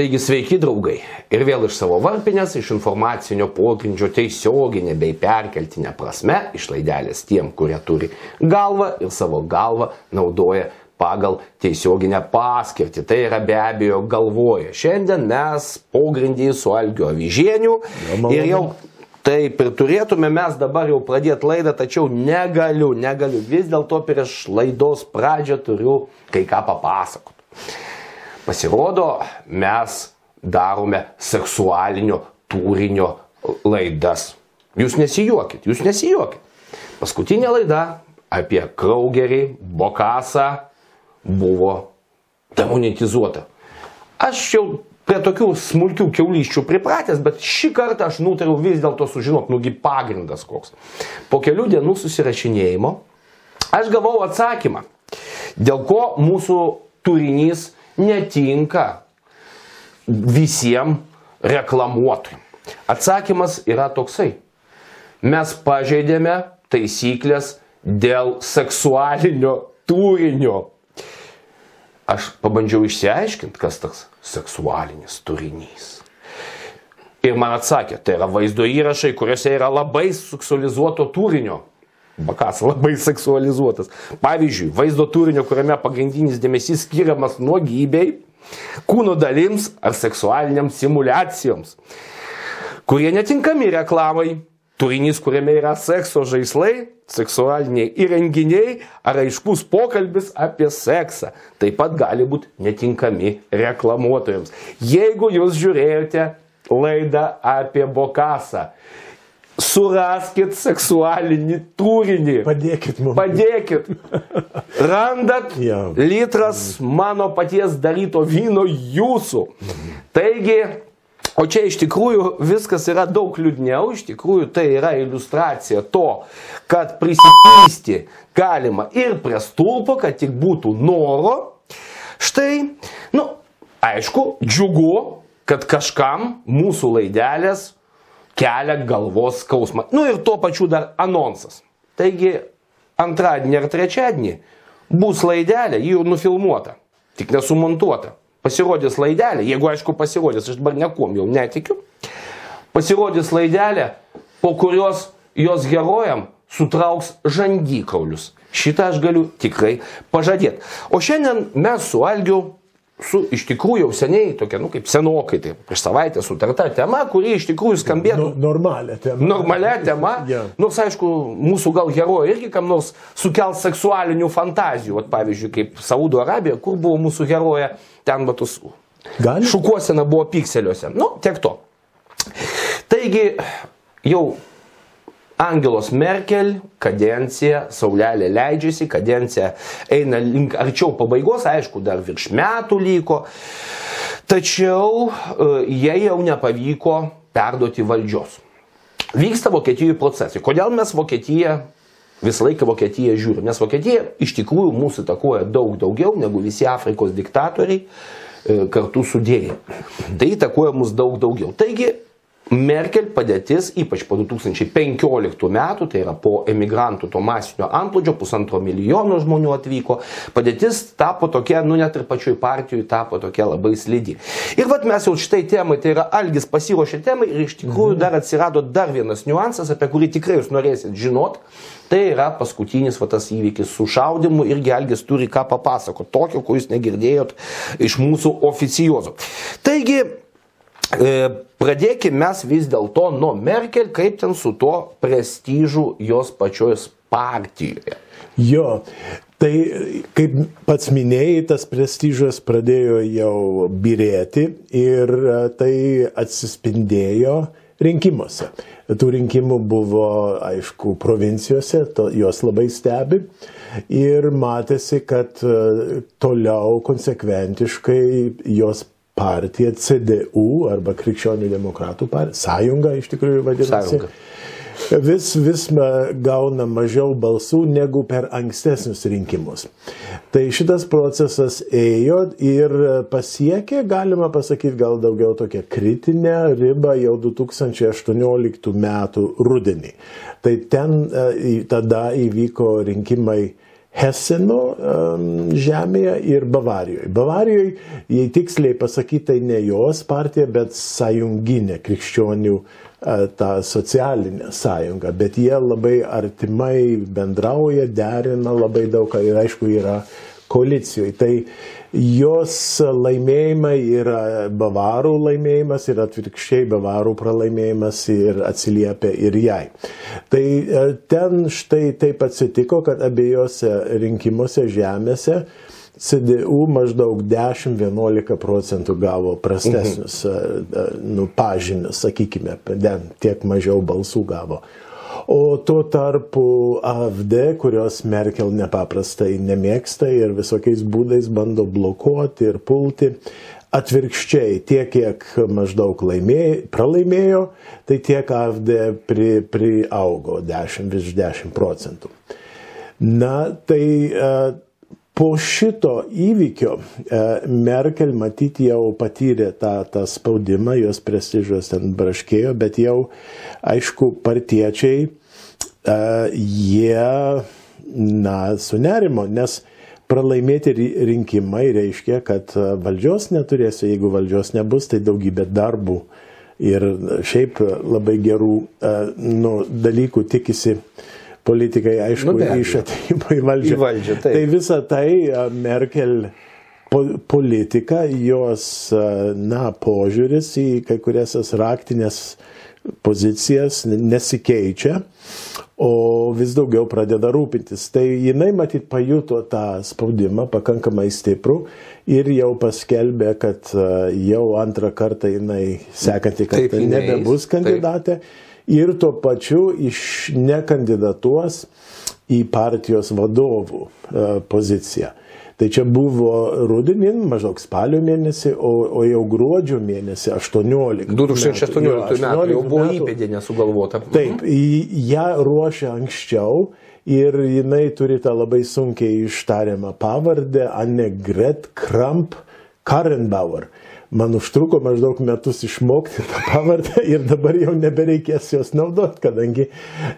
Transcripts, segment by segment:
Taigi sveiki draugai. Ir vėl iš savo varpinės, iš informacinio pogrindžio tiesioginė bei perkeltinė prasme, išlaidelės tiem, kurie turi galvą ir savo galvą naudoja pagal tiesioginę paskirtį. Tai yra be abejo galvoja. Šiandien mes pogrindį su Algio Avižieniu ir jau Taip ir turėtume mes dabar jau pradėti laidą, tačiau negaliu, negaliu. Vis dėlto prieš laidos pradžią turiu kai ką papasakoti. Pasirodo, mes darome seksualinio turinio laidas. Jūs nesijuokit, jūs nesijuokit. Paskutinė laida apie Kraugerį, Bokasą buvo demonetizuota. Aš jau prie tokių smulkių keulyščių pripratęs, bet šį kartą aš nutariau vis dėlto sužinoti, nugi pagrindas koks. Po kelių dienų susirašinėjimo aš gavau atsakymą, dėl ko mūsų turinys netinka visiems reklamuotojams. Atsakymas yra toksai. Mes pažeidėme taisyklės dėl seksualinio turinio. Aš pabandžiau išsiaiškinti, kas tas seksualinis turinys. Ir man atsakė, tai yra vaizdo įrašai, kuriuose yra labai seksualizuoto turinio. Bakas labai seksualizuotas. Pavyzdžiui, vaizdo turinio, kuriame pagrindinis dėmesys skiriamas nuogybei, kūno dalims ar seksualiniams simulacijoms, kurie netinkami reklamai, turinys, kuriame yra sekso žaislai, seksualiniai įrenginiai ar aiškus pokalbis apie seksą. Taip pat gali būti netinkami reklamuotojams. Jeigu jūs žiūrėjote laidą apie Bokasą, suraskit seksualinį turinį. Padėkit mums. Padėkit. Randat Jo. litras mano paties daryto vyno jūsų. Taigi, o čia iš tikrųjų viskas yra daug liūdniau, iš tikrųjų tai yra iliustracija to, kad prisipysti galima ir prie stulpo, kad tik būtų noro. Štai, nu, aišku, džiugu, kad kažkam mūsų laidelės kelia galvos skausmą. Nu ir tuo pačiu dar anonsas. Taigi antradienį ar trečiadienį bus laidelė, ji jau nufilmuota, tik nesumontuota. Pasirodys laidelė, jeigu aišku pasirodys, aš dabar nekom jau netikiu. Pasirodys laidelė, po kurios jos herojam sutrauks žandikaulius. Šitą aš galiu tikrai pažadėti. O šiandien mes su Algiu su iš tikrųjų jau seniai tokia, nu kaip senokai, tai prieš savaitę sutarta tema, kuri iš tikrųjų skambėtų Nu, normalia tema. normalia tema. Jo. Nors aišku, mūsų gal herojai irgi kam nors sukels seksualinių fantazijų. Vat, pavyzdžiui, kaip Saudo Arabija, kur buvo mūsų herojė, ten. Gali? Šukuosena buvo pikseliuose. Nu, tiek to. Taigi, jau Angelos Merkel kadencija, saulelė leidžiasi, kadencija eina link arčiau pabaigos, aišku, dar virš metų liko. Tačiau jie jau nepavyko perduoti valdžios. Vyksta Vokietijoje procesai. Kodėl mes Vokietiją visą laiką Vokietiją žiūrim? Nes Vokietija iš tikrųjų mūsų takoja daug daugiau negu visi Afrikos diktatoriai e, kartu sudėję. Tai įtakoja mus daug daugiau. Taigi Merkel padėtis, ypač po 2015 metų, tai yra po emigrantų to masinio antplūdžio, pusantro milijono žmonių atvyko, padėtis tapo tokia, nu net ir pačioj partijoje tapo tokia labai slidi. Ir vad mes jau šitai temai, tai yra Algis pasiruošė temai ir iš tikrųjų dar atsirado dar vienas niuansas, apie kurį tikrai jūs norėsit žinot. Tai yra paskutinis va, tas įvykis su šaudimu irgi Algis turi ką papasakoti, tokio, ko jūs negirdėjot iš mūsų oficijuozo. Taigi, Pradėkime mes vis dėlto nuo Merkel, kaip ten su tuo prestižu jos pačios partijoje. Jo, tai kaip pats minėjai, tas prestižas pradėjo jau birėti ir e, tai atsispindėjo rinkimuose. Tų rinkimų buvo, aišku, provincijose, to, jos labai stebi ir matėsi, kad e, toliau konsekventiškai jos partija CDU arba Krikščionių demokratų partija, sąjunga iš tikrųjų vadinasi. Sąjunga. Vis, vis gauna mažiau balsų negu per ankstesnius rinkimus. Tai šitas procesas ėjo ir pasiekė, galima pasakyti, gal daugiau tokią kritinę ribą jau 2018 metų rudenį. Tai ten e, tada įvyko rinkimai Heseno žemėje ir Bavarijoje. Bavarijoje, jei tiksliai pasakytai, ne jos partija, bet sąjunginė krikščionių uh, ta socialinė sąjunga, bet jie labai artimai bendrauja, derina labai daug ir aišku yra koalicijoje. Tai jos laimėjimai yra bavarų laimėjimas ir atvirkščiai bavarų pralaimėjimas ir atsiliepia ir jai. Tai e, ten štai taip atsitiko, kad abiejose rinkimuose žemėse CDU maždaug 10-11 procentų gavo prastesnius mhm. nu, pažymius, sakykime, tiek mažiau balsų gavo. O tuo tarpu AFD, kurios Merkel nepaprastai nemėgsta ir visokiais būdais bando blokuoti ir pulti, atvirkščiai, tiek kiek maždaug laimėjo, pralaimėjo, tai tiek AFD pri, priaugo 10 virš 10 procentų. Na, tai uh, po šito įvykio e, Merkel matyti jau patyrė tą, tą spaudimą, jos prestižas ten braškėjo, bet jau, aišku, partiečiai, e, jie, na, sunerimo, nes pralaimėti rinkimai reiškia, kad valdžios neturėsiu, jeigu valdžios nebus, tai daugybė darbų ir šiaip labai gerų e, nu, dalykų tikisi politikai, aišku, nu, iš ateimo į valdžią. Į valdžią taip. tai visa tai Merkel politika, jos, na, požiūris į kai kurias raktinės pozicijas nesikeičia, o vis daugiau pradeda rūpintis. Tai jinai matyt pajuto tą spaudimą pakankamai stiprų ir jau paskelbė, kad jau antrą kartą jinai sekantį kartą nebebus kandidatė. Taip ir tuo pačiu iš nekandidatuos į partijos vadovų e, poziciją. Tai čia buvo rudenį, maždaug spalio mėnesį, o, o jau gruodžio mėnesį 18. 2018 metų, metų jau buvo įpėdė nesugalvota. Taip, ją ruošia anksčiau ir jinai turi tą labai sunkiai ištariamą pavardę Annegret Kramp Karenbauer man užtruko maždaug metus išmokti tą pavardę ir dabar jau nebereikės jos naudot, kadangi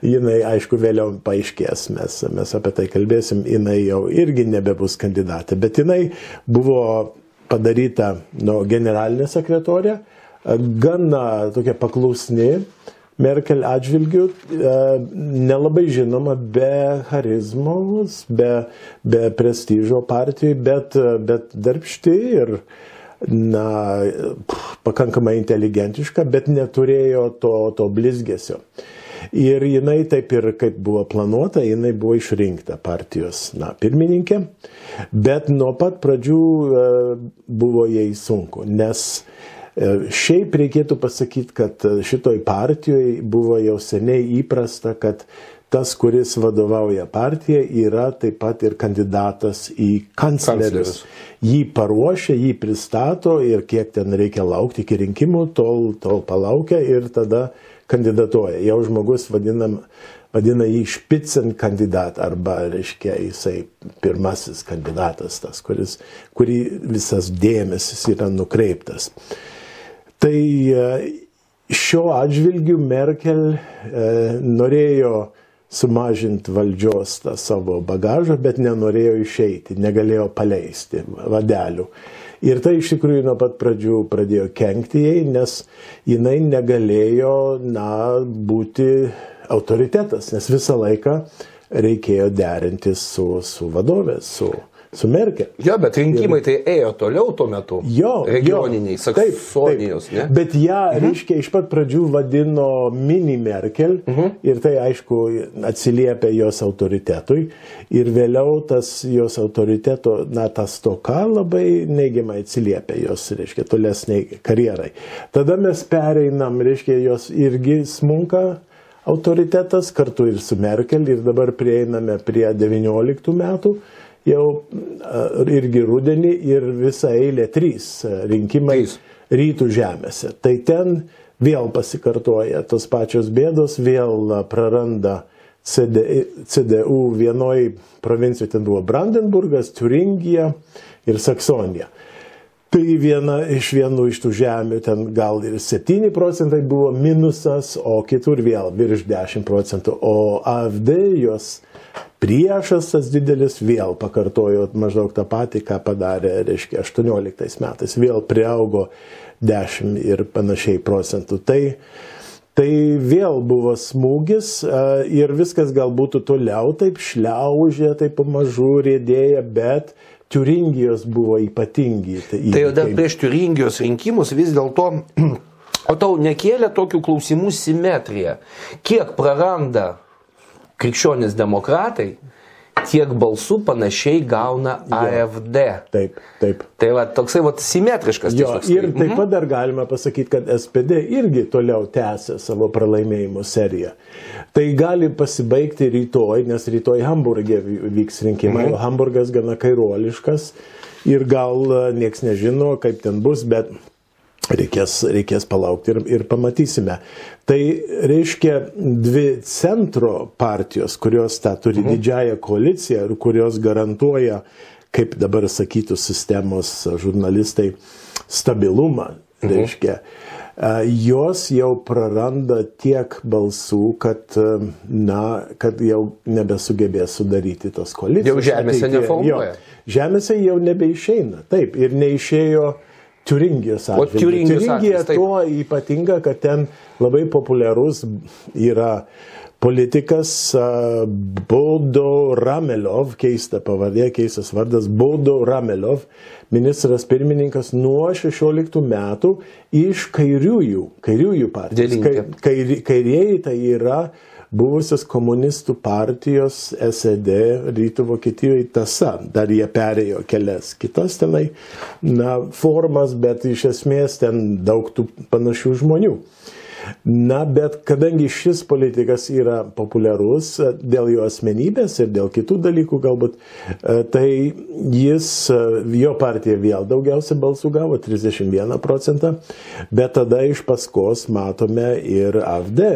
jinai, aišku, vėliau paaiškės, mes, mes apie tai kalbėsim, jinai jau irgi nebebus kandidatė, bet jinai buvo padaryta nu, generalinė sekretorė, gana tokia paklusni. Merkel atžvilgių e, nelabai žinoma be charizmos, be, be prestižo partijai, bet, bet darbšti ir, na, pakankamai inteligentiška, bet neturėjo to, to blizgesio. Ir jinai taip ir kaip buvo planuota, jinai buvo išrinkta partijos na, pirmininkė, bet nuo pat pradžių e, buvo jai sunku, nes e, šiaip reikėtų pasakyti, kad šitoj partijoje buvo jau seniai įprasta, kad tas, kuris vadovauja partija, yra taip pat ir kandidatas į kanclerius. Jį paruošia, jį pristato ir kiek ten reikia laukti iki rinkimų, tol, tol palaukia ir tada kandidatuoja. Jau žmogus vadinam, vadina jį špicen kandidatą arba, reiškia, jisai pirmasis kandidatas, tas, kuris, kurį visas dėmesys yra nukreiptas. Tai e, šiuo atžvilgiu Merkel e, norėjo sumažinti valdžios tą savo bagažą, bet nenorėjo išeiti, negalėjo paleisti vadelių. Ir tai iš tikrųjų nuo pat pradžių pradėjo kenkti jai, nes jinai negalėjo, na, būti autoritetas, nes visą laiką reikėjo derinti su, su vadovės, su su Merkel. Jo, bet rinkimai ir... tai ėjo toliau tuo metu. Jo, regioniniai, saksonijos, ne? Bet ją, mhm. reiškia, iš pat pradžių vadino mini Merkel mhm. ir tai, aišku, atsiliepia jos autoritetui. Ir vėliau tas jos autoriteto, na, tas toka labai neigiamai atsiliepia jos, reiškia, tolesniai karjerai. Tada mes pereinam, reiškia, jos irgi smunka autoritetas kartu ir su Merkel ir dabar prieiname prie 19 metų jau irgi rudenį ir visą eilę trys rinkimai trys. rytų žemėse. Tai ten vėl pasikartoja tos pačios bėdos, vėl praranda CD, CDU vienoj provincijoje, ten buvo Brandenburgas, Turingija ir Saksonija. Tai viena iš vienų iš tų žemių ten gal ir 7 procentai buvo minusas, o kitur vėl virš 10 procentų. O AFD jos priešas tas didelis vėl pakartojo maždaug tą patį, ką padarė, reiškia, 18 metais. Vėl priaugo 10 ir panašiai procentų. Tai, Tai vėl buvo smūgis ir viskas gal būtų toliau taip šliaužė, taip pamažu rėdėja, bet Turingijos buvo ypatingi. Tai, tai jau dar prieš Turingijos rinkimus vis dėlto, o tau nekėlė tokių klausimų simetrija, kiek praranda krikščionis demokratai tiek balsų panašiai gauna AFD. Taip, taip. Tai va, toksai va, simetriškas. Jo, ir taip pat dar galime pasakyti, kad SPD irgi toliau tęsia savo pralaimėjimų seriją. Tai gali pasibaigti rytoj, nes rytoj Hamburgė vyks rinkimai, mhm. o Hamburgas gana kairuoliškas ir gal e, nieks nežino, kaip ten bus, bet reikės, reikės palaukti ir, ir pamatysime. Tai reiškia dvi centro partijos, kurios tą turi mhm. didžiąją koaliciją ir kurios garantuoja, kaip dabar sakytų sistemos žurnalistai, stabilumą. Mhm. Reiškia, jos jau praranda tiek balsų, kad, na, kad jau nebesugebės sudaryti tos koalicijos. Jau žemėse neformuoja. Žemėse jau nebeišeina. Taip, ir neišėjo uh, Turingijos atveju. Turingija tuo ypatinga, kad ten labai populiarus yra politikas uh, Bodo Ramelov, keista pavardė, keistas vardas, Bodo Ramelov, ministras pirmininkas nuo 16 metų iš kairiųjų, kairiųjų partijos. Kair, kairieji tai yra uh, buvusios komunistų partijos SED rytų Vokietijoje tasa. Dar jie perėjo kelias kitas tenai na, formas, bet iš esmės ten daug tų panašių žmonių. Na, bet kadangi šis politikas yra populiarus dėl jo asmenybės ir dėl kitų dalykų galbūt, tai jis, jo partija vėl daugiausia balsų gavo, 31 procentą, bet tada iš paskos matome ir AFD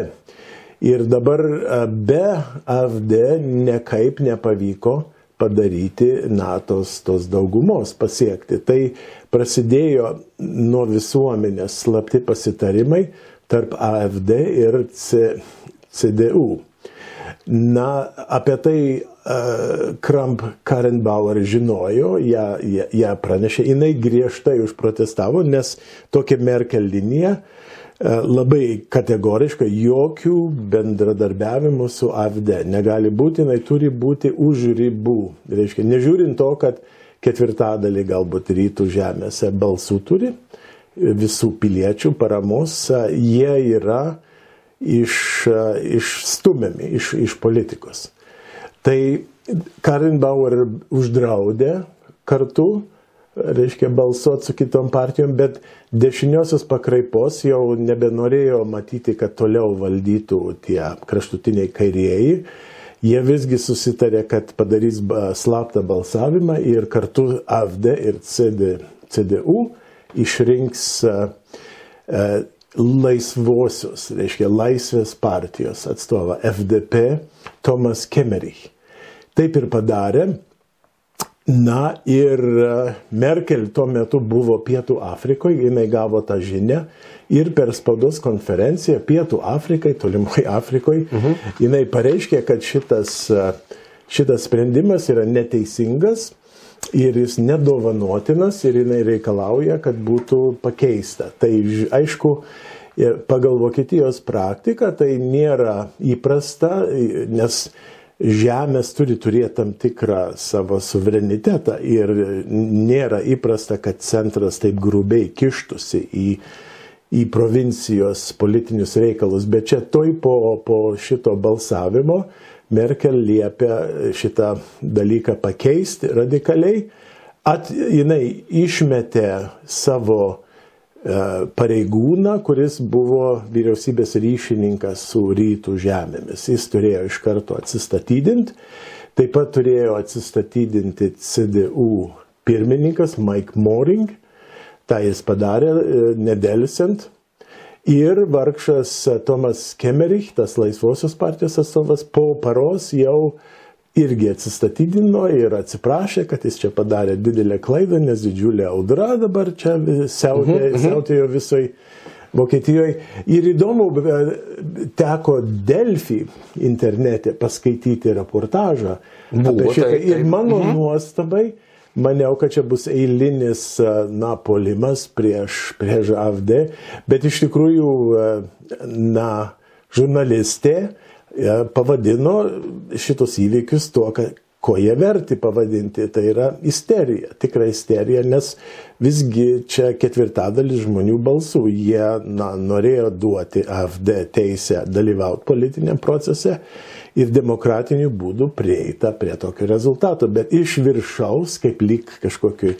Ir dabar e, be AFD nekaip nepavyko padaryti NATO tos daugumos pasiekti. Tai prasidėjo nuo visuomenės slapti pasitarimai tarp AFD ir C, CDU. Na, apie tai uh, Kramp Karenbauer žinojo, ją, ją, ją pranešė, jinai griežtai užprotestavo, nes tokia Merkel linija uh, E, labai kategoriškai jokių bendradarbiavimų su AFD negali būti, jinai turi būti už ribų. Reiškia, nežiūrint to, kad ketvirtadalį galbūt rytų žemėse balsų turi, visų piliečių paramos, jie yra iš, išstumiami iš, iš politikos. Tai Karin Bauer uždraudė kartu reiškia, balsuoti su kitom partijom, bet dešiniosios pakraipos jau nebenorėjo matyti, kad toliau valdytų tie kraštutiniai kairieji. Jie visgi susitarė, kad padarys slaptą balsavimą ir kartu AFD ir CD, CDU išrinks uh, uh, laisvosios, reiškia laisvės partijos atstovą FDP Tomas Kemerich. Taip ir padarė. Na ir e, Merkel tuo metu buvo Pietų Afrikoje, jinai gavo tą žinią ir per spaudos konferenciją Pietų Afrikai, tolimoje Afrikoje, mhm. jinai pareiškė, kad šitas, e, šitas sprendimas yra neteisingas ir jis nedovanotinas ir jinai reikalauja, kad būtų pakeista. Tai aišku, pagal Vokietijos praktiką tai nėra įprasta, nes žemės turi turėti tam tikrą savo suverenitetą ir nėra įprasta, kad centras taip grubiai kištusi į, į provincijos politinius reikalus. Bet čia toj po, po šito balsavimo Merkel liepia šitą dalyką pakeisti radikaliai. At, jinai išmetė savo E, pareigūną, kuris buvo vyriausybės ryšininkas su rytų žemėmis. Jis turėjo iš karto atsistatydinti, taip pat turėjo atsistatydinti CDU pirmininkas Mike Moring, tą jis padarė e, nedelsiant. Ir vargšas Tomas Kemerich, tas laisvosios partijos atstovas, po paros jau irgi atsistatydino ir atsiprašė, kad jis čia padarė didelę klaidą, nes didžiulė audra dabar čia siautėjo, siautėjo visai Vokietijoje. Ir įdomu, teko Delfį internete paskaityti reportažą Buvo, apie šitą. taip, Ir taip. mano nuostabai, maniau, kad čia bus eilinis na, polimas prieš, prieš AFD, bet iš tikrųjų, na, žurnalistė e, pavadino šitos įvykius tuo, kad ko jie verti pavadinti, tai yra isterija, tikra isterija, nes visgi čia ketvirtadalis žmonių balsų, jie na, norėjo duoti AFD teisę dalyvauti politiniam procese ir demokratiniu būdu prieita prie tokio rezultato, bet iš viršaus, kaip lyg kažkokiu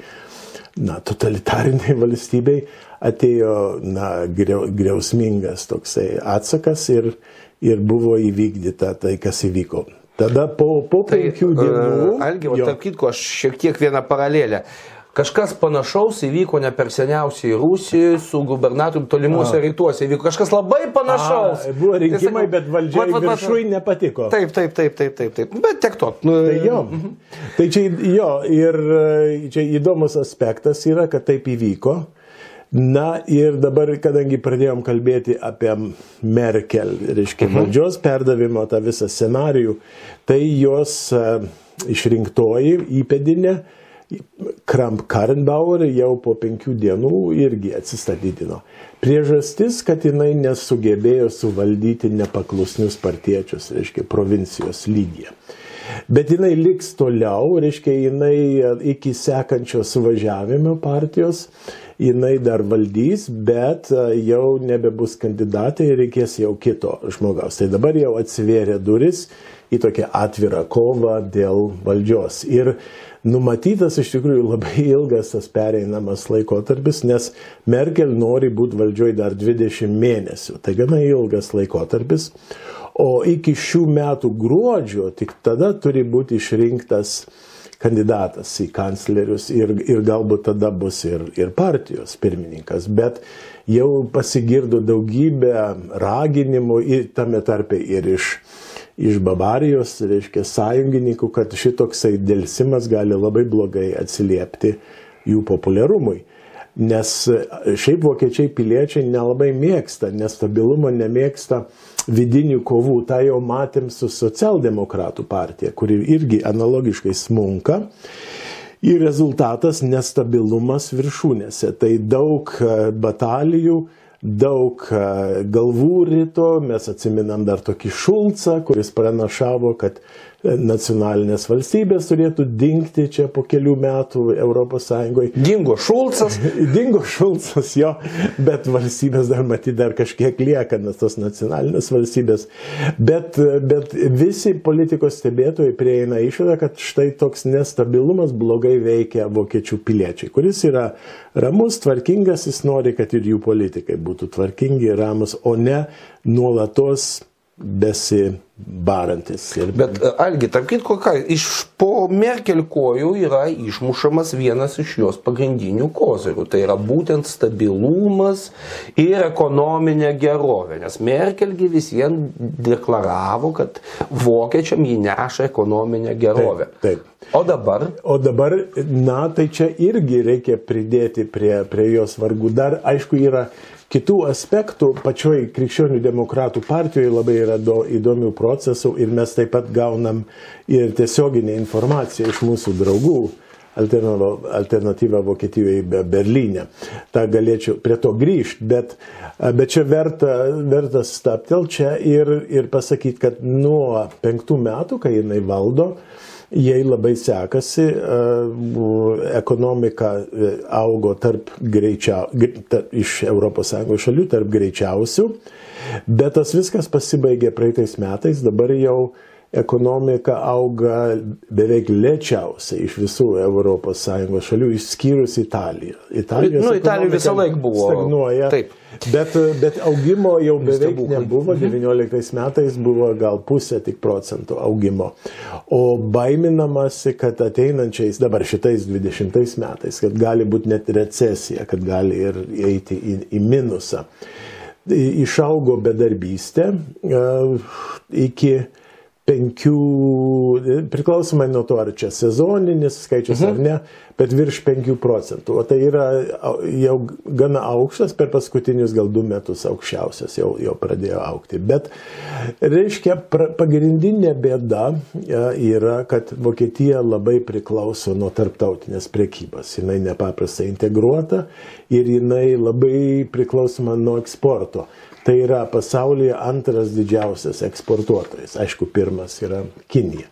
na, totalitariniai valstybei atėjo na, griau, griausmingas toksai atsakas ir, ir buvo įvykdyta tai, kas įvyko. Tada po, po Tai, penkių dienų. Algi, tarp kitko, aš šiek tiek vieną paralelę. Kažkas panašaus įvyko ne per seniausiai Rusijoje su gubernatoriumi tolimuose rytuose. Įvyko kažkas labai panašaus. A, buvo rinkimai, sakau, bet vat, viršui nepatiko. Taip, taip, taip, taip, taip, taip. Bet tiek to. Nu, Tai jo. Tai čia jo, ir e, čia įdomus aspektas yra, kad taip įvyko. Na ir dabar, kadangi pradėjom kalbėti apie Merkel, reiškia, valdžios perdavimo tą visą scenarijų, tai jos e, išrinktoji įpėdinė Kramp Karrenbauer jau po penkių dienų irgi atsistatydino. Priežastis, kad jinai nesugebėjo suvaldyti nepaklusnius partiečius, reiškia, provincijos lygyje. Bet jinai liks toliau, reiškia, jinai iki sekančio suvažiavimo partijos, jinai dar valdys, bet jau nebebus kandidatai ir reikės jau kito žmogaus. Tai dabar jau atsivėrė duris į tokią atvirą kovą dėl valdžios. Ir numatytas iš tikrųjų labai ilgas tas pereinamas laikotarpis, nes Merkel nori būti valdžioj dar 20 mėnesių. Tai gana ilgas laikotarpis. O iki šių metų gruodžio tik tada turi būti išrinktas kandidatas į kanclerius ir, ir galbūt tada bus ir, ir partijos pirmininkas. Bet jau pasigirdo daugybę raginimų, tame tarpe ir iš, iš Bavarijos, reiškia, sąjungininkų, kad šitoksai dėlsimas gali labai blogai atsiliepti jų populiarumui. Nes šiaip vokiečiai piliečiai nelabai mėgsta, nestabilumo nemėgsta vidinių kovų. Ta jau matėm su socialdemokratų partija, kuri irgi analogiškai smunka. Ir rezultatas nestabilumas viršūnėse. Tai daug batalijų, daug galvų ryto. Mes atsiminam dar tokį Šulcą, kuris pranašavo, kad nacionalinės valstybės turėtų dingti čia po kelių metų ES. Dingo Šulcas. Dingo Šulcas jo, bet valstybės dar matyti dar kažkiek lieka, nes tos nacionalinės valstybės. Bet, bet visi politikos stebėtojai prieina išvadą, kad štai toks nestabilumas blogai veikia vokiečių piliečiai, kuris yra ramus, tvarkingas, jis nori, kad ir jų politikai būtų tvarkingi ir ramus, o ne nuolatos besibarantis. Ir... Bet, Algi, tarp kitko, ką, iš po Merkel kojų yra išmušamas vienas iš jos pagrindinių kozirių. Tai yra būtent stabilumas ir ekonominė gerovė. Nes Merkelgi visiems deklaravo, kad vokiečiam jį neša ekonominę gerovę. Taip, taip. O dabar? O dabar, na, tai čia irgi reikia pridėti prie, prie jos vargų. Dar, aišku, yra kitų aspektų. Pačioj krikščionių demokratų partijoje labai yra do, įdomių procesų ir mes taip pat gaunam ir tiesioginę informaciją iš mūsų draugų. Alternatyva Vokietijoje be Berlyne. Ta galėčiau prie to grįžti, bet, bet čia verta, verta staptel čia ir, ir pasakyti, kad nuo penktų metų, kai jinai valdo, jai labai sekasi, ekonomika augo tarp greičiau, iš ES šalių tarp greičiausių, bet tas viskas pasibaigė praeitais metais, dabar jau ekonomika auga beveik lėčiausiai iš visų ES šalių, išskyrus Italiją. Italijos nu, Italija visą laiką buvo. Stagnuoja. Taip. Bet, bet augimo jau beveik nebuvo, 19 metais buvo gal pusė tik procentų augimo. O baiminamasi, kad ateinančiais, dabar šitais 20 metais, kad gali būti net recesija, kad gali ir eiti į, į minusą. Išaugo bedarbystė iki 5, priklausomai nuo to, ar čia sezoninis skaičius mhm. ar ne, bet virš 5 procentų. O tai yra jau gana aukštas, per paskutinius gal 2 metus aukščiausias jau, jau pradėjo aukti. Bet reiškia, pra, pagrindinė bėda e, yra, kad Vokietija labai priklauso nuo tarptautinės priekybos. Jis nepaprastai integruota ir jinai labai priklausoma nuo eksporto. Tai yra pasaulyje antras didžiausias eksportuotojas. Aišku, pirmas yra Kinija.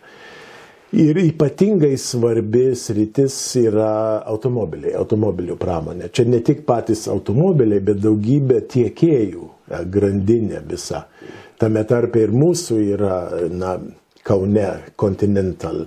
Ir ypatingai svarbi sritis yra automobiliai, automobilių pramonė. Čia ne tik patys automobiliai, bet daugybė tiekėjų, e, grandinė visa. Tame tarpe ir mūsų yra, na, Kaune Continental.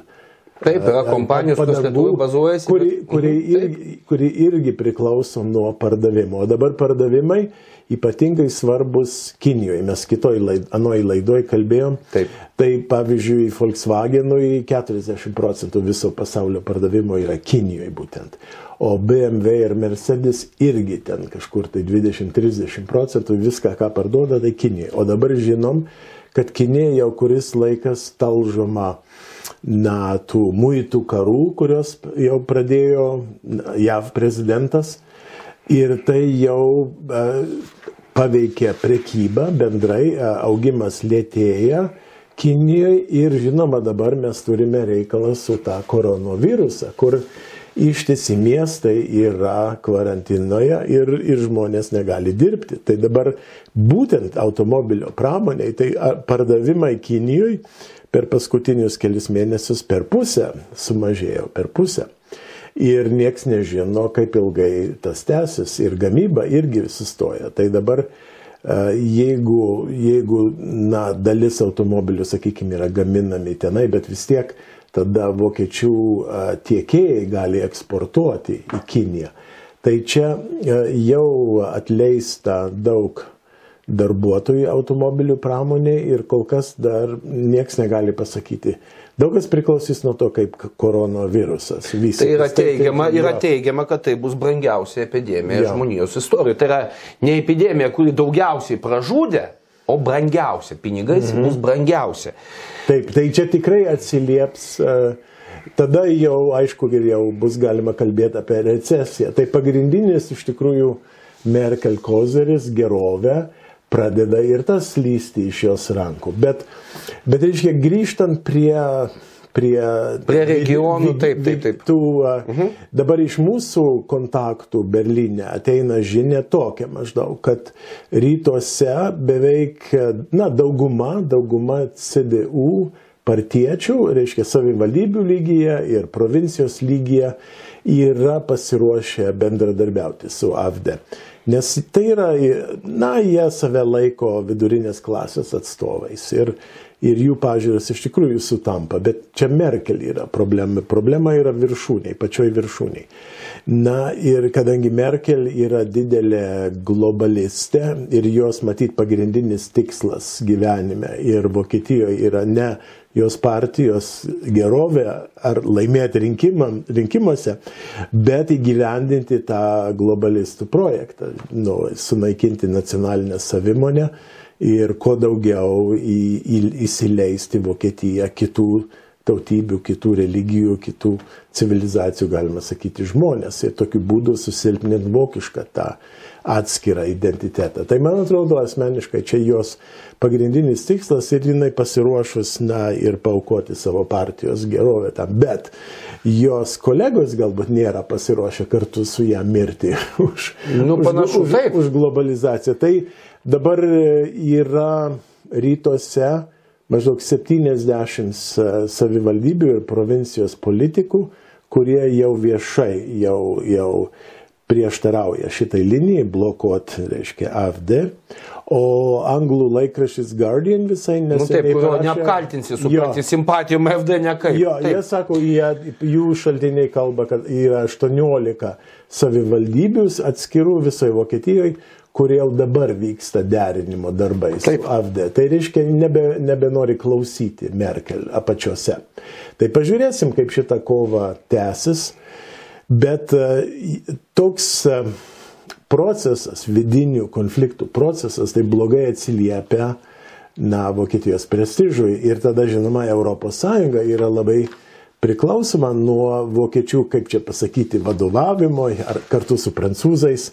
Taip, yra e, kompanijos, kurios Lietuvoje bazuojasi. Kuri, kuri, irgi, kuri irgi priklauso nuo pardavimo. O dabar pardavimai ypatingai svarbus Kinijoje. Mes kitoj laid, anoj laidoj kalbėjom. Taip. Tai pavyzdžiui, Volkswagenui 40 procentų viso pasaulio pardavimo yra Kinijoje būtent. O BMW ir Mercedes irgi ten kažkur tai 20-30 procentų viską, ką parduoda, tai Kinijoje. O dabar žinom, kad Kinė jau kuris laikas talžoma na, tų muitų karų, kurios jau pradėjo JAV prezidentas. Ir tai jau paveikė prekybą bendrai, e, augimas lėtėja Kinijoje ir žinoma dabar mes turime reikalą su tą koronavirusą, kur ištisi miestai yra karantinoje ir, ir žmonės negali dirbti. Tai dabar būtent automobilio pramoniai, tai pardavimai Kinijoje per paskutinius kelius mėnesius per pusę sumažėjo, per pusę ir nieks nežino, kaip ilgai tas tęsis ir gamyba irgi sustoja. Tai dabar e, jeigu, jeigu na, dalis automobilių, sakykime, yra gaminami tenai, bet vis tiek tada vokiečių e, tiekėjai gali eksportuoti į Kiniją. Tai čia e, jau atleista daug darbuotojų automobilių pramonė ir kol kas dar nieks negali pasakyti, Daug kas priklausys nuo to, kaip koronavirusas vystysis. Tai yra teigiama, yra teigiama, kad tai bus brangiausia epidemija ja. žmonijos istorijoje. Tai yra ne epidemija, kuri daugiausiai pražudė, o brangiausia. Pinigais mhm. bus brangiausia. Taip, tai čia tikrai atsilieps. Tada jau, aišku, ir jau bus galima kalbėti apie recesiją. Tai pagrindinis iš tikrųjų Merkel kozeris gerovė pradeda ir tas lysti iš jos rankų. Bet, bet reiškia, grįžtant prie prie, prie regionų, taip, taip, taip. Tų, uh. -huh. Dabar iš mūsų kontaktų Berlyne ateina žinia tokia maždaug, kad rytuose beveik, na, dauguma, dauguma CDU partiečių, reiškia savivaldybių lygyje ir provincijos lygyje, yra pasiruošę bendradarbiauti su AFD. Nes tai yra, na, jie save laiko vidurinės klasės atstovais ir, ir jų pažiūros iš tikrųjų sutampa, bet čia Merkel yra problema. Problema yra viršūniai, pačioj viršūniai. Na ir kadangi Merkel yra didelė globalistė ir jos matyt pagrindinis tikslas gyvenime ir Vokietijoje yra ne jos partijos gerovę ar laimėti rinkimam, rinkimuose, bet įgyvendinti tą globalistų projektą, nu, sunaikinti nacionalinę savimonę ir kuo daugiau į, į, įsileisti Vokietiją kitų tautybių, kitų religijų, kitų civilizacijų, galima sakyti, žmonės ir tokiu būdu susilpnint vokišką tą atskirą identitetą. Tai man atrodo asmeniškai čia jos pagrindinis tikslas ir jinai pasiruošus, na, ir paukoti savo partijos gerovę tam. Bet jos kolegos galbūt nėra pasiruošę kartu su ją mirti už, nu, panašu, už, už, už globalizaciją. Tai dabar yra rytuose maždaug 70 savivaldybių ir provincijos politikų, kurie jau viešai, jau, jau prieštarauja šitai linijai, blokuot, reiškia, AFD. O anglų laikraštis Guardian visai neseniai. Nu taip, kurio neapkaltinsi, supranti, simpatijom FD nekaip. Jo, taip. jie sako, jie, jų šaltiniai kalba, kad yra 18 savivaldybių atskirų visoje Vokietijoje, kurie jau dabar vyksta derinimo darbai su AFD. Tai reiškia, nebe, nebenori klausyti Merkel apačiose. Tai pažiūrėsim, kaip šita kova tęsis. Bet e, toks e, procesas, vidinių konfliktų procesas, tai blogai atsiliepia na, Vokietijos prestižui. Ir tada, žinoma, ES yra labai priklausoma nuo vokiečių, kaip čia pasakyti, vadovavimo ar kartu su prancūzais.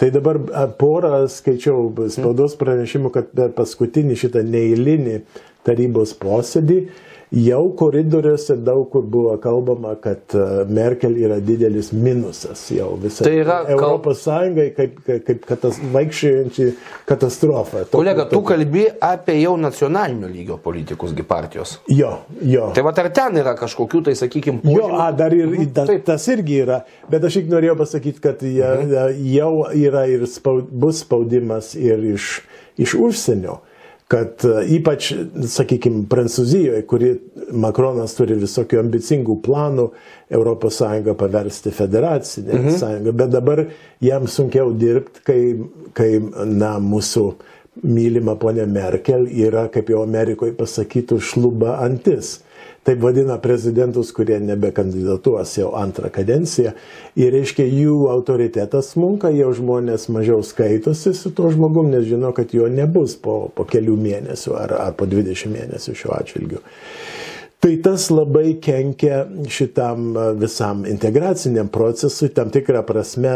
Tai dabar porą skaičiau spaudos pranešimų, kad per paskutinį šitą neįlinį tarybos posėdį Jau koridoriuose daug kur buvo kalbama, kad e, Merkel yra didelis minusas jau visai. Tai yra Europos Sąjungai kaip, kaip, katas, vaikščiojančiai katastrofa. Kolega, tu kalbi apie jau nacionalinio lygio politikusgi partijos. Jo, jo. Tai va ar ten yra kažkokių, tai sakykime, požymų? Jo, a, dar ir da, tas irgi yra, bet aš tik norėjau pasakyti, kad jie, mhm. jau yra ir spaud, bus spaudimas ir iš, iš užsienio kad e, ypač, sakykime, Prancūzijoje, kuri Makronas turi visokių ambicingų planų ES paversti federacinę mhm. sąjungą, bet dabar jam sunkiau dirbti, kai, kai na, mūsų mylima ponė Merkel yra, kaip jau Amerikoje pasakytų, šluba antis taip vadina prezidentus, kurie nebekandidatuos jau antrą kadenciją. Ir reiškia, jų autoritetas smunka, jau žmonės mažiau skaitosi su tuo žmogum, nes žino, kad jo nebus po, po kelių mėnesių ar, ar po 20 mėnesių šiuo atžvilgiu. Tai tas labai kenkia šitam visam integraciniam procesui, tam tikrą prasme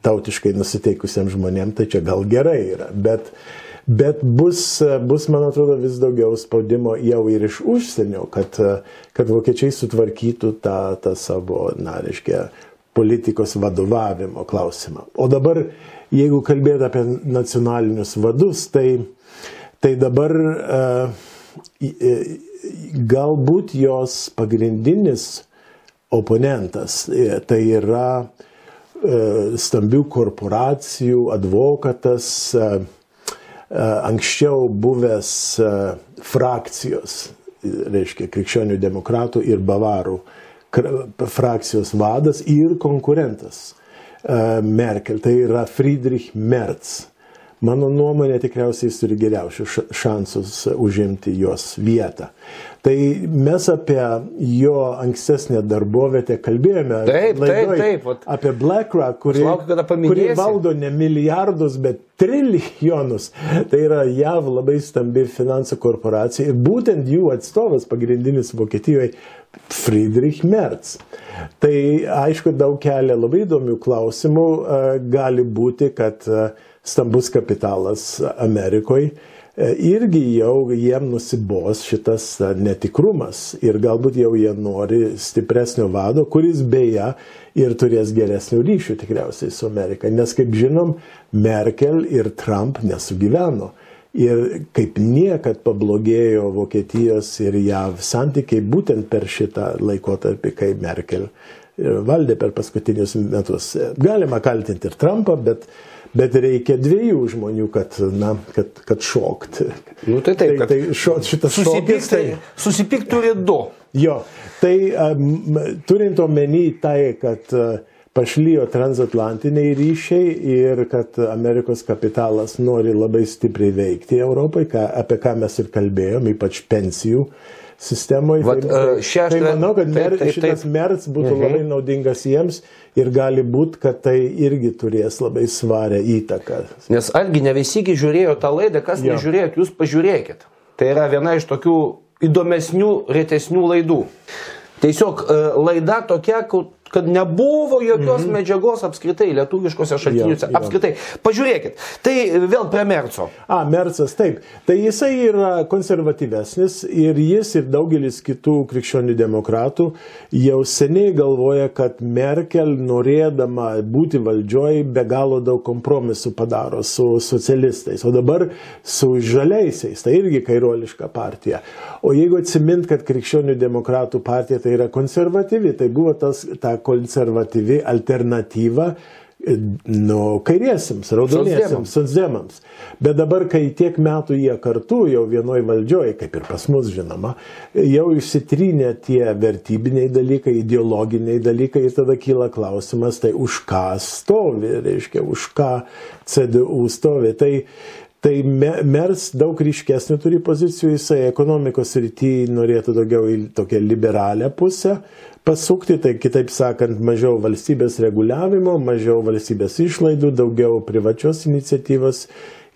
tautiškai nusiteikusiam žmonėm, tai čia gal gerai yra, bet uh, Bet bus, bus, man atrodo, vis daugiau spaudimo jau ir iš užsienio, kad, kad vokiečiai sutvarkytų tą, tą savo, na, reiškia, politikos vadovavimo klausimą. O dabar, jeigu kalbėt apie nacionalinius vadus, tai, tai dabar e, galbūt jos pagrindinis oponentas e, tai yra e, stambių korporacijų advokatas, e, E, anksčiau buvęs e, frakcijos, reiškia krikščionių demokratų ir bavarų frakcijos vadas ir konkurentas e, Merkel, tai yra Friedrich Merz. Mano nuomonė tikriausiai jis turi geriausius šansus užimti jos vietą. Tai mes apie jo ankstesnę darbovietę kalbėjome. Taip, laidoj, taip, taip. Apie BlackRock, kuri, Laukiu, kuri valdo ne milijardus, bet trilijonus. Tai yra JAV labai stambi finansų korporacija ir būtent jų atstovas pagrindinis Vokietijoje Friedrich Merz. Tai aišku, daug kelia labai įdomių klausimų. Gali būti, kad stambus kapitalas Amerikoje, irgi jau jiem nusibos šitas netikrumas ir galbūt jau jie nori stipresnio vado, kuris beje ir turės geresnių ryšių tikriausiai su Amerika, nes kaip žinom, Merkel ir Trump nesugyveno. Ir kaip niekad pablogėjo Vokietijos ir JAV santykiai būtent per šitą laikotarpį, kai Merkel valdė per paskutinius metus. Galima kaltinti ir Trumpą, bet bet reikia dviejų žmonių, kad, na, kad, kad šokt. Nu, tai taip, tai, tai šo, šitas susipykt, tai, susipykt turi du. Jo, tai um, turint omeny tai, kad uh, pašlyjo transatlantiniai ryšiai ir kad Amerikos kapitalas nori labai stipriai veikti Europai, ką, apie ką mes ir kalbėjom, ypač pensijų sistemoje. Vat, tai, uh, šešta, tai manau, kad mer, taip, taip, šitas taip. merts būtų mhm. labai naudingas jiems ir gali būti, kad tai irgi turės labai svarę įtaką. Nes argi ne visigi žiūrėjo tą laidą, kas jo. nežiūrėjot, jūs pažiūrėkit. Tai yra viena iš tokių įdomesnių, retesnių laidų. Tiesiog e, laida tokia, kad nebuvo jokios mm -hmm. medžiagos apskritai lietuviškose šaltiniuose. Jo, jo. Apskritai. Pažiūrėkit. Tai vėl prie Merco. A, Mercas, taip. Tai jisai yra konservatyvesnis ir jis ir daugelis kitų krikščionių demokratų jau seniai galvoja, kad Merkel norėdama būti valdžioj be galo daug kompromisų padaro su socialistais. O dabar su žaliaisiais. Tai irgi kairoliška partija. O jeigu atsimint, kad krikščionių demokratų partija tai yra konservatyvi, tai buvo tas, ta konservatyvi alternatyva e, nu, kairiesiems, raudoniesiems, socdemams. Bet dabar, kai tiek metų jie kartu jau vienoj valdžioje, kaip ir pas mus žinoma, jau išsitrynė tie vertybiniai dalykai, ideologiniai dalykai ir tada kyla klausimas, tai už ką stovi, reiškia, už ką CDU stovi. Tai Tai Mers daug ryškesnių turi pozicijų, jisai ekonomikos rytyje norėtų daugiau į tokią liberalią pusę pasukti, tai kitaip sakant, mažiau valstybės reguliavimo, mažiau valstybės išlaidų, daugiau privačios iniciatyvos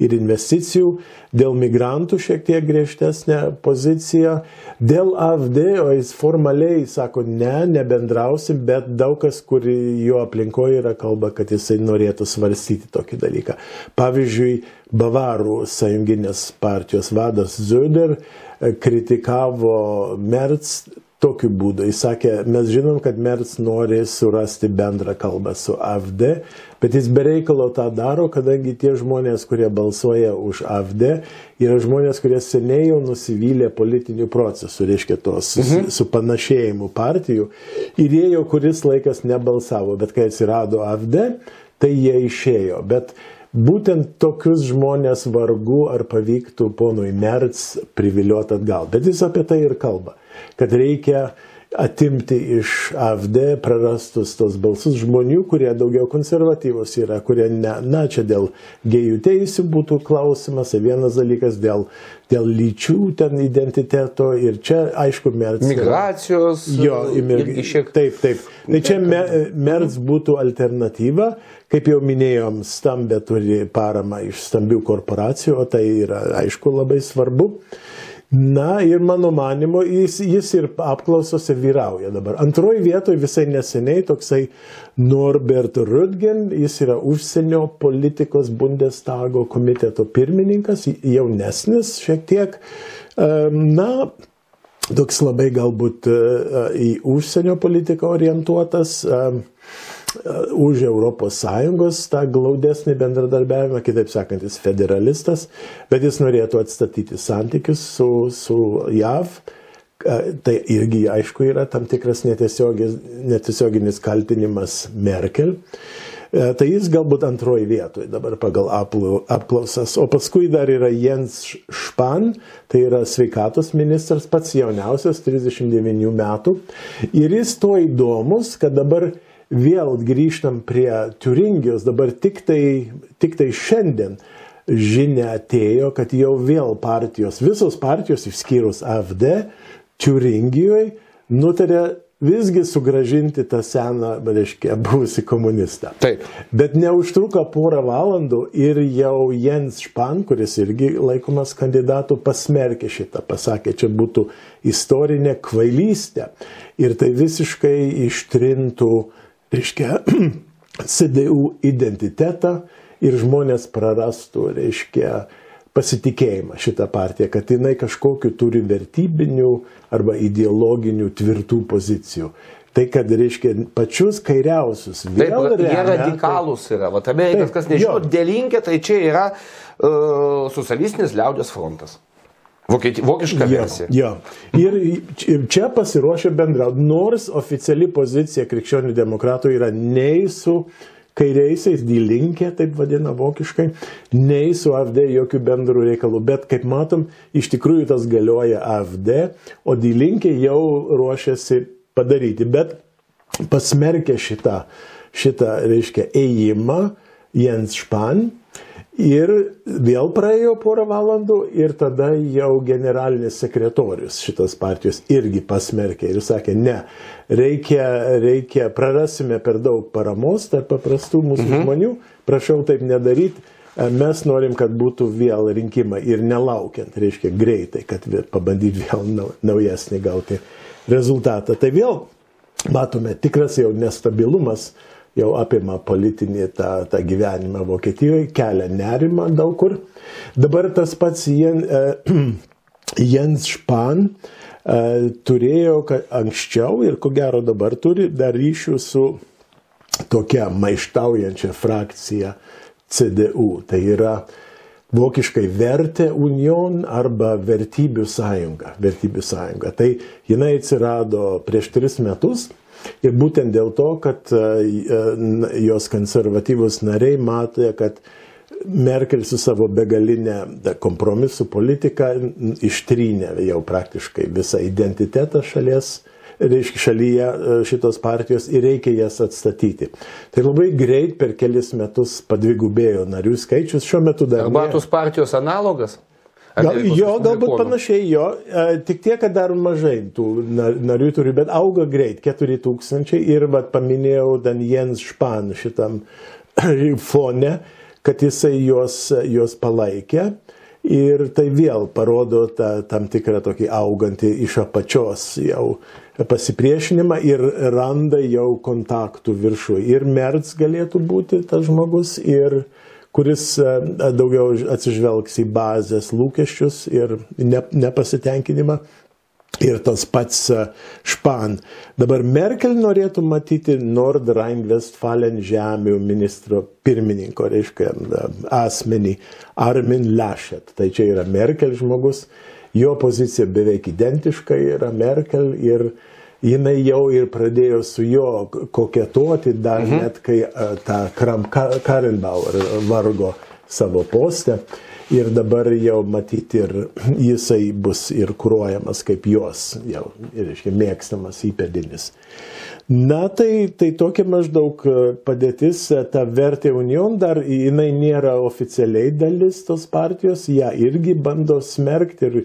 ir investicijų, dėl migrantų šiek tiek griežtesnė pozicija, dėl AFD, o jis formaliai sako, ne, nebendrausim, bet daug kas, kur jo aplinkoje yra kalba, kad jisai norėtų svarstyti tokį dalyką. Pavyzdžiui, Bavarų sąjunginės partijos vadas Zöder kritikavo Merz tokiu būdu. Jis sakė, mes žinom, kad Merz nori surasti bendrą kalbą su AFD, bet jis bereikalo tą daro, kadangi tie žmonės, kurie balsuoja už AFD, yra žmonės, kurie seniai jau nusivylė politinių procesų, reiškia tos mhm. su panašėjimu partijų, ir jie jau kuris laikas nebalsavo, bet kai atsirado AFD, tai jie išėjo. Bet būtent tokius žmonės vargu ar pavyktų ponui Merz priviliuoti atgal. Bet jis apie tai ir kalba kad reikia atimti iš AFD prarastus tos balsus žmonių, kurie daugiau konservatyvus yra, kurie, ne, na, čia dėl gėjų teisų būtų klausimas, tai vienas dalykas dėl, dėl lyčių ten identiteto ir čia, aišku, Merz. Migracijos. Jo, imig... šiek... Taip, taip. Tai čia me, Merz būtų alternatyva, kaip jau minėjom, stambė turi paramą iš stambių korporacijų, o tai yra, aišku, labai svarbu. Na ir mano manimo, jis, jis ir apklausose vyrauja dabar. Antroji vietoje visai neseniai toksai Norbert Rudgen, jis yra užsienio politikos Bundestago komiteto pirmininkas, jaunesnis šiek tiek. Na, toks labai galbūt e, į užsienio politiką orientuotas už ES tą glaudesnį bendradarbiavimą, kitaip sakant, jis federalistas, bet jis norėtų atstatyti santykius su, su JAV. Tai irgi, aišku, yra tam tikras netiesioginis, netiesioginis kaltinimas Merkel. Tai jis galbūt antroji vietoje dabar pagal apklausas. O paskui dar yra Jens Špan, tai yra sveikatos ministras, pats jauniausias, 39 metų. Ir jis to įdomus, kad dabar vėl grįžtam prie Turingijos, dabar tik tai, tik tai šiandien žinia atėjo, kad jau vėl partijos, visos partijos išskyrus AFD, Turingijoje nutarė visgi sugražinti tą seną, reiškia, buvusi komunistą. Taip. Bet neužtruko porą valandų ir jau Jens Špan, kuris irgi laikomas kandidatu, pasmerkė šitą, pasakė, čia būtų istorinė kvailystė. Ir tai visiškai ištrintų uh, reiškia, CDU identitetą ir žmonės prarastų, reiškia, pasitikėjimą šitą partiją, kad jinai kažkokiu turi vertybinių arba ideologinių tvirtų pozicijų. Tai kad, reiškia, pačius kairiausius. Taip, remia, jie radikalūs yra. Va, Amerikas, kas nežino, dėlinkė, tai čia yra uh, socialistinis liaudės frontas. Vokiška versija. Jo, jo. Ir, čia pasiruošę bendrauti, nors oficiali pozicija krikščionių demokratų yra nei su kairiaisiais, dylinkė, taip vadina vokiškai, nei su AFD jokių bendrų reikalų. Bet kaip matom, iš tikrųjų tas galioja AFD, o dylinkė jau ruošiasi padaryti. Bet pasmerkė šitą, šitą reiškia, ėjimą Jens Špan Ir vėl praėjo porą valandų ir tada jau generalinis sekretorius šitos partijos irgi pasmerkė ir sakė, ne, reikia, reikia, prarasime per daug paramos tarp paprastų mūsų mhm. žmonių, prašau taip nedaryti, mes norim, kad būtų vėl rinkimai ir nelaukiant, reiškia greitai, kad pabandyti vėl naujesnį gauti rezultatą. Tai vėl matome tikras jau nestabilumas jau apima politinį tą, tą gyvenimą Vokietijoje, kelia nerimą daug kur. Dabar tas pats Jen, uh, Jens Špan uh, turėjo anksčiau ir ko gero dabar turi dar ryšių su tokia maištaujančia frakcija CDU. Tai yra vokiškai vertė union arba vertybių sąjunga. Vertybių sąjunga. Tai jinai atsirado prieš tris metus Ir būtent dėl to, kad e, e, jos konservatyvus nariai matė, kad Merkel su savo begalinė kompromisų politika ištrynė jau praktiškai visą identitetą šalies, reiškia šalyje e, šitos partijos ir reikia jas atstatyti. Tai labai greit per kelis metus padvigubėjo narių skaičius, šiuo metu dar. Arbatos partijos analogas? Gal, jo, galbūt panašiai jo, tik tiek, kad dar mažai tų narių turi, bet auga greit, 4000 ir vat, paminėjau Dan Jens Špan šitam fone, kad jisai juos, juos palaikė. Ir tai vėl parodo tą, tam tikrą tokį augantį iš apačios jau pasipriešinimą ir randa jau kontaktų viršų. Ir Merz galėtų būti tas žmogus, ir kuris e, daugiau atsižvelgs į bazės lūkesčius ir nepasitenkinimą. Ir tas pats Špan. Dabar Merkel norėtų matyti Nordrhein-Westfalen žemių ministro pirmininko, reiškia, asmenį Armin Laschet. Tai čia yra Merkel žmogus, jo pozicija beveik identiška yra Merkel ir jinai jau ir pradėjo su juo koketuoti, dar mhm. net kai tą Kram Karenbauer vargo savo postę ir dabar jau matyti ir jisai bus ir kūruojamas kaip jos, jau, reiškia, mėgstamas įpėdinis. Na, tai, tai tokia maždaug e, padėtis, e, ta vertė Union dar, jinai nėra oficialiai dalis tos partijos, ją irgi bando smerkti ir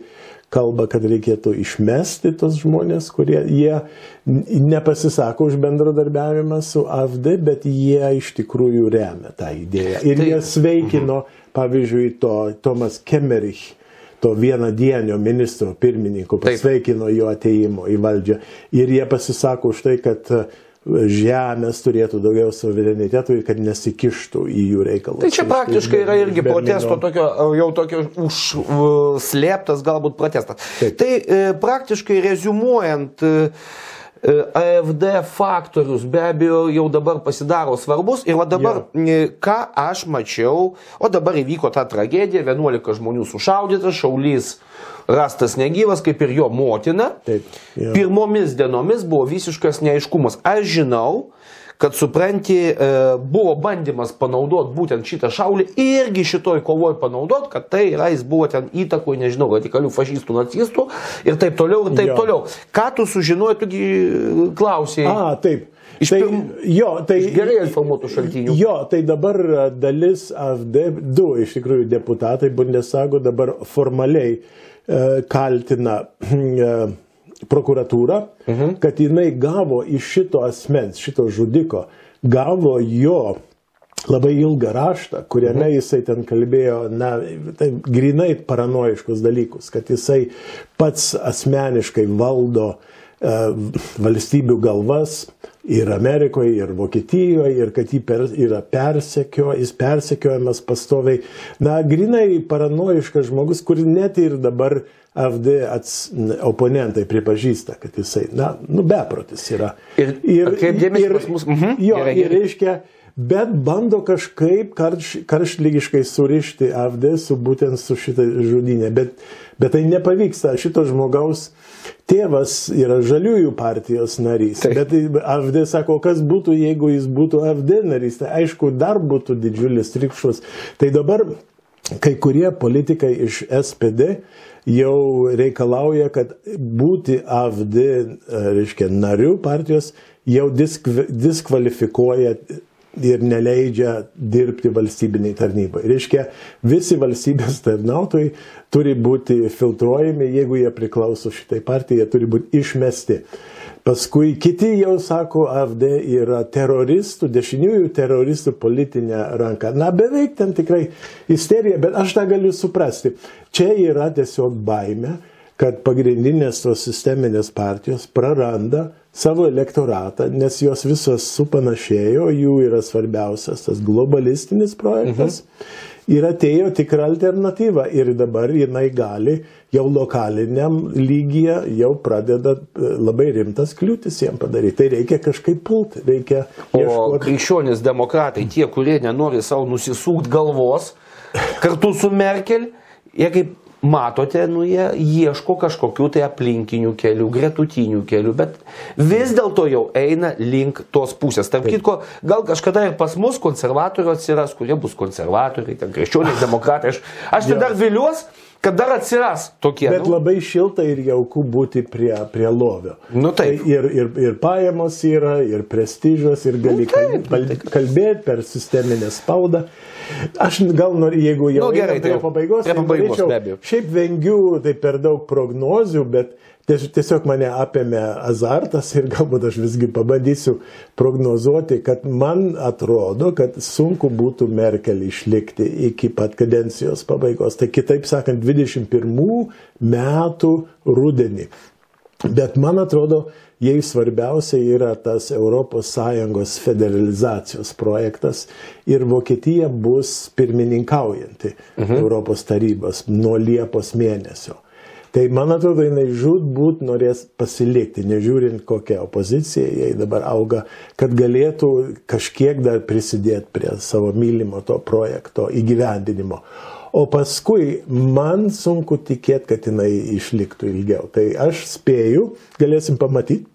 kalba, kad reikėtų išmesti tos žmonės, kurie jie nepasisako už bendradarbiavimą su AFD, bet jie iš tikrųjų remia tą idėją. Ir tai, jie sveikino, mhm. pavyzdžiui, to Tomas Kemerich to vienadienio ministro pirmininko pasveikino jo ateimo į valdžią. Ir jie pasisako už tai, kad žemės turėtų daugiau suverenitetų ir kad nesikištų į jų reikalus. Tai čia praktiškai yra irgi protesto tokio, jau tokio užslėptas galbūt protestas. Taip. Tai e, praktiškai rezumuojant, e, e AFD faktorius be abejo jau dabar pasidaro svarbus ir va dabar, ja. Ką aš mačiau, o dabar įvyko ta tragedija, 11 žmonių sušaudytas, šaulys rastas negyvas, kaip ir jo motina. Taip, ja. Pirmomis dienomis buvo visiškas neaiškumas. Aš žinau, kad supranti, e, buvo bandymas panaudoti būtent šitą šaulį irgi šitoj kovoj panaudoti, kad tai yra, jis buvo ten įtakoj, nežinau, radikalių fašistų, nacistų ir taip toliau, ir taip jo. toliau. Ką tu sužinojai, tugi klausėjai? A, taip. Iš, tai, pirm, jo, tai, iš gerai informuotų šaltinių. Jo, tai dabar dalis AFD, du iš tikrųjų deputatai Bundestago dabar formaliai E, kaltina e, prokuratūrą, mhm. kad jinai gavo iš šito asmens, šito žudiko, gavo jo labai ilgą raštą, kuriame mhm. jisai ten kalbėjo, na, tai grinai paranoiškus dalykus, kad jisai pats asmeniškai valdo e, valstybių galvas ir Amerikoje, ir Vokietijoje, ir kad jį per, yra persekio, jis persekiojamas pastoviai. Na, grinai paranoiškas žmogus, kur net ir dabar FD ats, oponentai pripažįsta, kad jisai, na, nu, beprotis yra. Ir, ir kaip dėmesys pas mus. Mhm. Jo, gerai, gerai. ir reiškia, bet bando kažkaip karš, karštlygiškai surišti AFD su būtent su šitą žudinę. Bet, bet tai nepavyksta. Šito žmogaus tėvas yra žaliųjų partijos narys. Taip. Bet AFD sako, kas būtų, jeigu jis būtų AFD narys. Tai aišku, dar būtų didžiulis trikšus. Tai dabar kai kurie politikai iš SPD jau reikalauja, kad būti AFD, reiškia, nariu partijos jau diskvalifikuoja ir neleidžia dirbti valstybiniai tarnybai. Reiškia, visi valstybės tarnautojai turi būti filtruojami, jeigu jie priklauso šitai partijai, jie turi būti išmesti. Paskui kiti jau sako, AFD yra teroristų, dešiniųjų teroristų politinė ranka. Na, beveik ten tikrai isterija, bet aš tą galiu suprasti. Čia yra tiesiog baime, kad pagrindinės tos sisteminės partijos praranda savo elektoratą, nes jos visos supanašėjo, jų yra svarbiausias tas globalistinis projektas. Mhm. Ir atėjo tikra alternatyva ir dabar jinai gali jau lokaliniam lygyje jau pradeda e, labai rimtas kliūtis jiem padaryti. Tai reikia kažkaip pulti, reikia. Ieškoti. O krikščionis demokratai, tie, kurie nenori savo nusisūkti galvos, kartu su Merkel, jie kaip matote, nu, jie ieško kažkokių tai aplinkinių kelių, gretutinių kelių, bet vis dėlto jau eina link tos pusės. Tarp kitko, gal kažkada ir pas mus konservatorių atsiras, kurie bus konservatoriai, ten krikščioniai, demokratai. Aš, aš tai dar viliuosi, kad dar atsiras tokie. Bet nu. labai šilta ir jauku būti prie, prie lovio. Nu, taip. tai ir, ir, ir pajamos yra, ir prestižas, ir gali nu, taip, taip. kalbėti per sisteminę spaudą. Aš gal noriu, jeigu jau nu, gerai, prie tai pabaigos, prie tai pabaigos norėčiau, šiaip vengiu tai per daug prognozių, bet tiesiog mane apėmė azartas ir galbūt aš visgi pabandysiu prognozuoti, kad man atrodo, kad sunku būtų Merkel išlikti iki pat kadencijos pabaigos. Tai kitaip sakant, 21 metų rudenį. Bet man atrodo, jai svarbiausia yra tas ES federalizacijos projektas ir Vokietija bus pirmininkaujanti mhm. Europos tarybos nuo Liepos mėnesio. Tai man atrodo, jinai žudbūt norės pasilikti, nežiūrint kokią opoziciją jai dabar auga, kad galėtų kažkiek dar prisidėti prie savo mylimo to projekto įgyvendinimo. O paskui man sunku tikėti, kad jinai išliktų ilgiau. Tai aš spėju, galėsim pamatyti,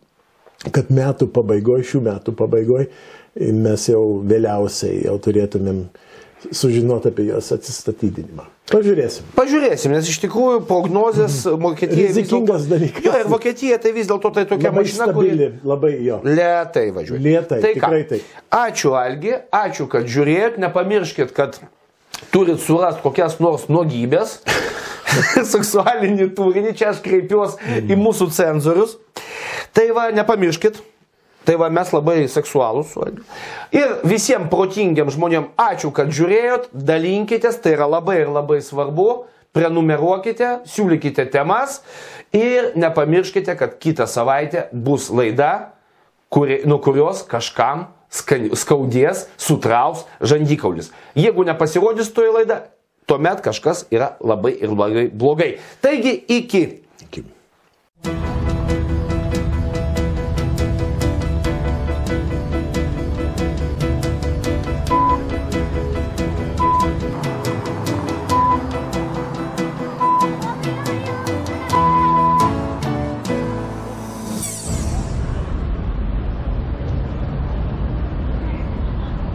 kad metų pabaigoje, šių metų pabaigoje mes jau vėliausiai jau turėtumėm sužinoti apie jos atsistatydinimą. Pažiūrėsim. Pažiūrėsim, nes iš tikrųjų prognozijas mhm. Vokietija... Rizikingas dalykas. Jo, ir Vokietija tai vis dėlto tai tokia labai mašina, stabili, kuri... Labai jo. Lietai važiuoja. Lietai, tai tikrai tai. Ačiū Algi, ačiū, kad žiūrėjot, nepamirškit, kad turit surasti kokias nors nuogybės, seksualinį turinį, čia aš kreipiuosi mm. į mūsų cenzorius. Tai va, nepamirškit, Tai va mes labai seksualūs. Ir visiems protingiam žmonėm ačiū, kad žiūrėjot, dalinkitės, tai yra labai ir labai svarbu. Prenumeruokite, siūlykite temas ir nepamirškite, kad kitą savaitę bus laida, kuri, nuo kurios kažkam skaudės, sutraus žandikaulis. Jeigu nepasirodys toje laida, tuomet kažkas yra labai ir labai blogai. Taigi iki. iki.